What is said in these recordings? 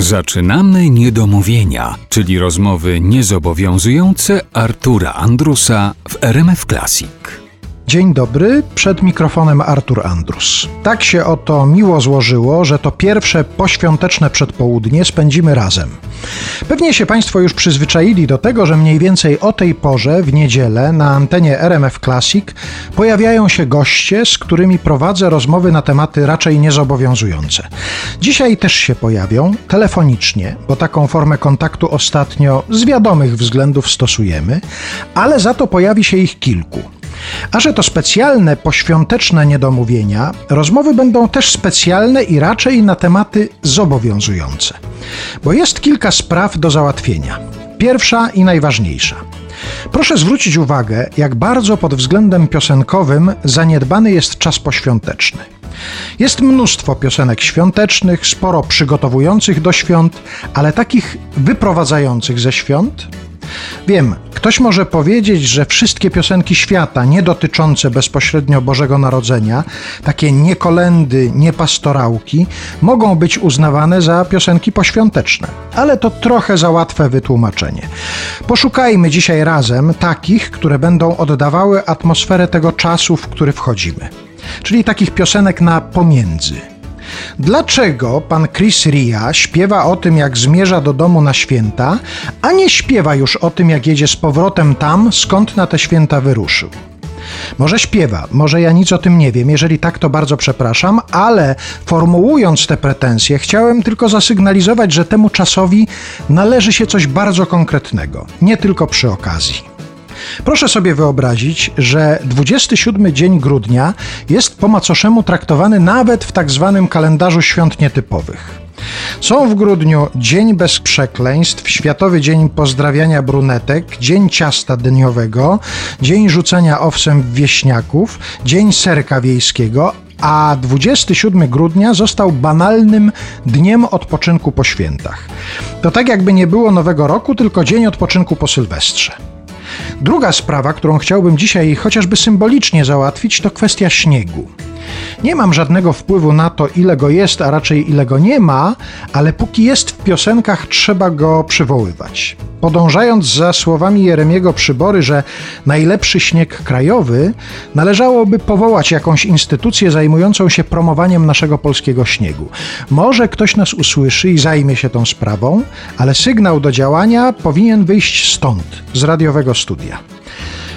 Zaczynamy niedomówienia, czyli rozmowy niezobowiązujące Artura Andrusa w RMF Classic. Dzień dobry, przed mikrofonem Artur Andrus. Tak się oto miło złożyło, że to pierwsze poświąteczne przedpołudnie spędzimy razem. Pewnie się Państwo już przyzwyczaili do tego, że mniej więcej o tej porze w niedzielę na antenie RMF Classic pojawiają się goście, z którymi prowadzę rozmowy na tematy raczej niezobowiązujące. Dzisiaj też się pojawią telefonicznie, bo taką formę kontaktu ostatnio z wiadomych względów stosujemy, ale za to pojawi się ich kilku. A że to specjalne poświąteczne niedomówienia, rozmowy będą też specjalne i raczej na tematy zobowiązujące. Bo jest kilka spraw do załatwienia. Pierwsza i najważniejsza. Proszę zwrócić uwagę, jak bardzo pod względem piosenkowym zaniedbany jest czas poświąteczny. Jest mnóstwo piosenek świątecznych, sporo przygotowujących do świąt, ale takich wyprowadzających ze świąt Wiem, ktoś może powiedzieć, że wszystkie piosenki świata, nie dotyczące bezpośrednio Bożego Narodzenia, takie nie kolendy, nie pastorałki, mogą być uznawane za piosenki poświąteczne. Ale to trochę za łatwe wytłumaczenie. Poszukajmy dzisiaj razem takich, które będą oddawały atmosferę tego czasu, w który wchodzimy. Czyli takich piosenek na pomiędzy. Dlaczego pan Chris Ria śpiewa o tym, jak zmierza do domu na święta, a nie śpiewa już o tym, jak jedzie z powrotem tam, skąd na te święta wyruszył? Może śpiewa, może ja nic o tym nie wiem. Jeżeli tak, to bardzo przepraszam, ale formułując te pretensje, chciałem tylko zasygnalizować, że temu czasowi należy się coś bardzo konkretnego, nie tylko przy okazji. Proszę sobie wyobrazić, że 27 dzień grudnia jest po macoszemu traktowany nawet w tak zwanym kalendarzu świąt nietypowych. Są w grudniu Dzień Bez Przekleństw, Światowy Dzień Pozdrawiania Brunetek, Dzień Ciasta Dniowego, Dzień Rzucenia Owsem Wieśniaków, Dzień Serka Wiejskiego, a 27 grudnia został banalnym dniem odpoczynku po świętach. To tak jakby nie było Nowego Roku, tylko dzień odpoczynku po Sylwestrze. Druga sprawa, którą chciałbym dzisiaj chociażby symbolicznie załatwić, to kwestia śniegu. Nie mam żadnego wpływu na to, ile go jest, a raczej ile go nie ma, ale póki jest w piosenkach, trzeba go przywoływać. Podążając za słowami Jeremiego Przybory, że najlepszy śnieg krajowy, należałoby powołać jakąś instytucję zajmującą się promowaniem naszego polskiego śniegu. Może ktoś nas usłyszy i zajmie się tą sprawą, ale sygnał do działania powinien wyjść stąd, z radiowego studia.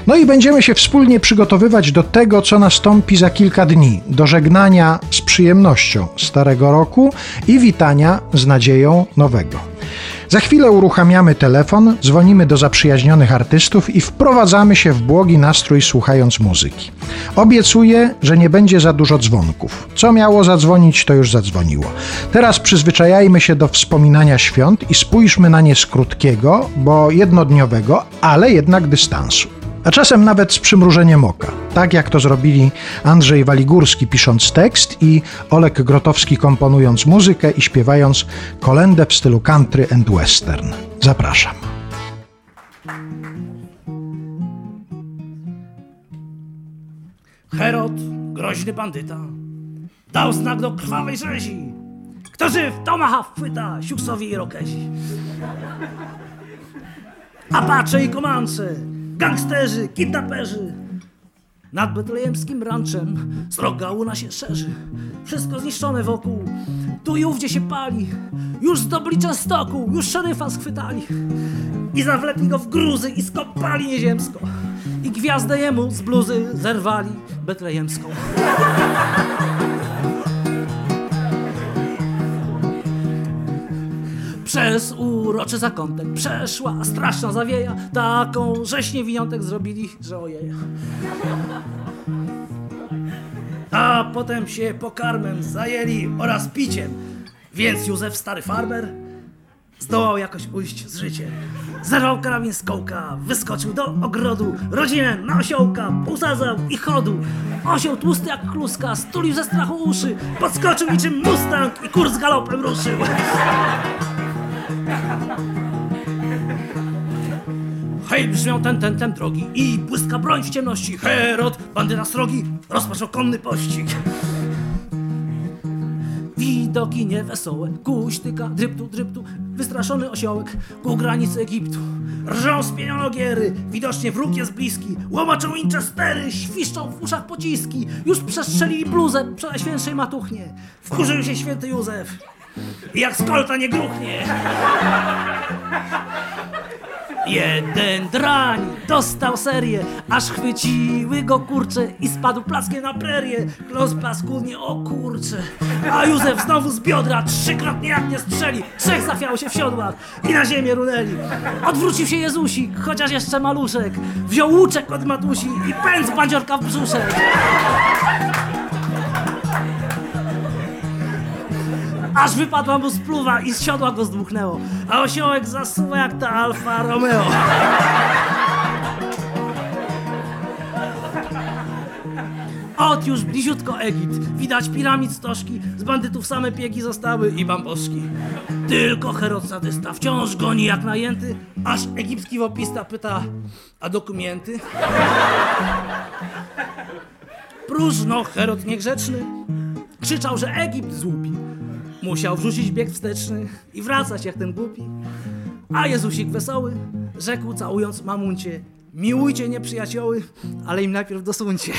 No i będziemy się wspólnie przygotowywać do tego, co nastąpi za kilka dni, do żegnania z przyjemnością starego roku i witania z nadzieją nowego. Za chwilę uruchamiamy telefon, dzwonimy do zaprzyjaźnionych artystów i wprowadzamy się w błogi nastrój słuchając muzyki. Obiecuję, że nie będzie za dużo dzwonków. Co miało zadzwonić, to już zadzwoniło. Teraz przyzwyczajajmy się do wspominania świąt i spójrzmy na nie z krótkiego, bo jednodniowego, ale jednak dystansu a czasem nawet z przymrużeniem oka. Tak jak to zrobili Andrzej Waligórski pisząc tekst i Olek Grotowski komponując muzykę i śpiewając kolendę w stylu country and western. Zapraszam. Herod, groźny bandyta, dał znak do krwawej rzezi. Kto żyw, to macha chwyta, siuksowi i rokezi. Apacze i komancze, gangsterzy, kidnaperzy. Nad betlejemskim ranczem sroga łuna się szerzy. Wszystko zniszczone wokół, tu i ówdzie się pali. Już zdobli Częstoku, już szeryfa schwytali. I zawlekli go w gruzy i skopali nieziemsko. I gwiazdę jemu z bluzy zerwali betlejemską. Przez uroczy zakątek przeszła straszna zawieja, taką żeś niewiniątek zrobili, że ojej. A potem się pokarmem zajęli oraz piciem, więc Józef, stary farmer, zdołał jakoś ujść z życiem. Zerwał karabin z kołka, wyskoczył do ogrodu, rodzinę na osiołka usadzał i chodu. Osioł tłusty jak kluska, stulił ze strachu uszy, podskoczył niczym mustang i kurs galopem ruszył. Hej, brzmią ten, ten, ten drogi i błyska broń w ciemności. Herod, bandyra srogi, rozpoczął konny pościg. Widoki niewesołe. Kuśtyka, dryptu, dryptu, wystraszony osiołek ku granicy Egiptu. Rżą spieniologiery, widocznie wróg jest bliski. Łomaczą Winchestery, świszczą w uszach pociski. Już przestrzelili bluzę przenajświętszej matuchnie. Wkurzył się święty Józef. Jak z kolta nie gruchnie. Jeden drań dostał serię, aż chwyciły go kurcze i spadł plaskiem na prerię. Klos paskudnie, o kurcze. A Józef znowu z biodra trzykrotnie jak nie strzeli. Trzech zafiało się w siodłach i na ziemię runęli. Odwrócił się Jezusik, chociaż jeszcze maluszek. Wziął łuczek od matusi i pędz bandziorka w brzuszek. Aż wypadła mu spluwa i z siodła go zdmuchnęło. A osiołek zasuwa jak ta Alfa Romeo. Ot już bliziutko Egipt. Widać piramid stożki, z bandytów same piegi zostały i bamboszki. Tylko Herod sadysta wciąż goni jak najęty, aż egipski wopista pyta, a dokumenty? Próżno Herod niegrzeczny krzyczał, że Egipt złupi. Musiał wrzucić bieg wsteczny i wracać jak ten głupi. A Jezusik wesoły rzekł całując mamuncie Miłujcie nieprzyjacioły, ale im najpierw dosuńcie.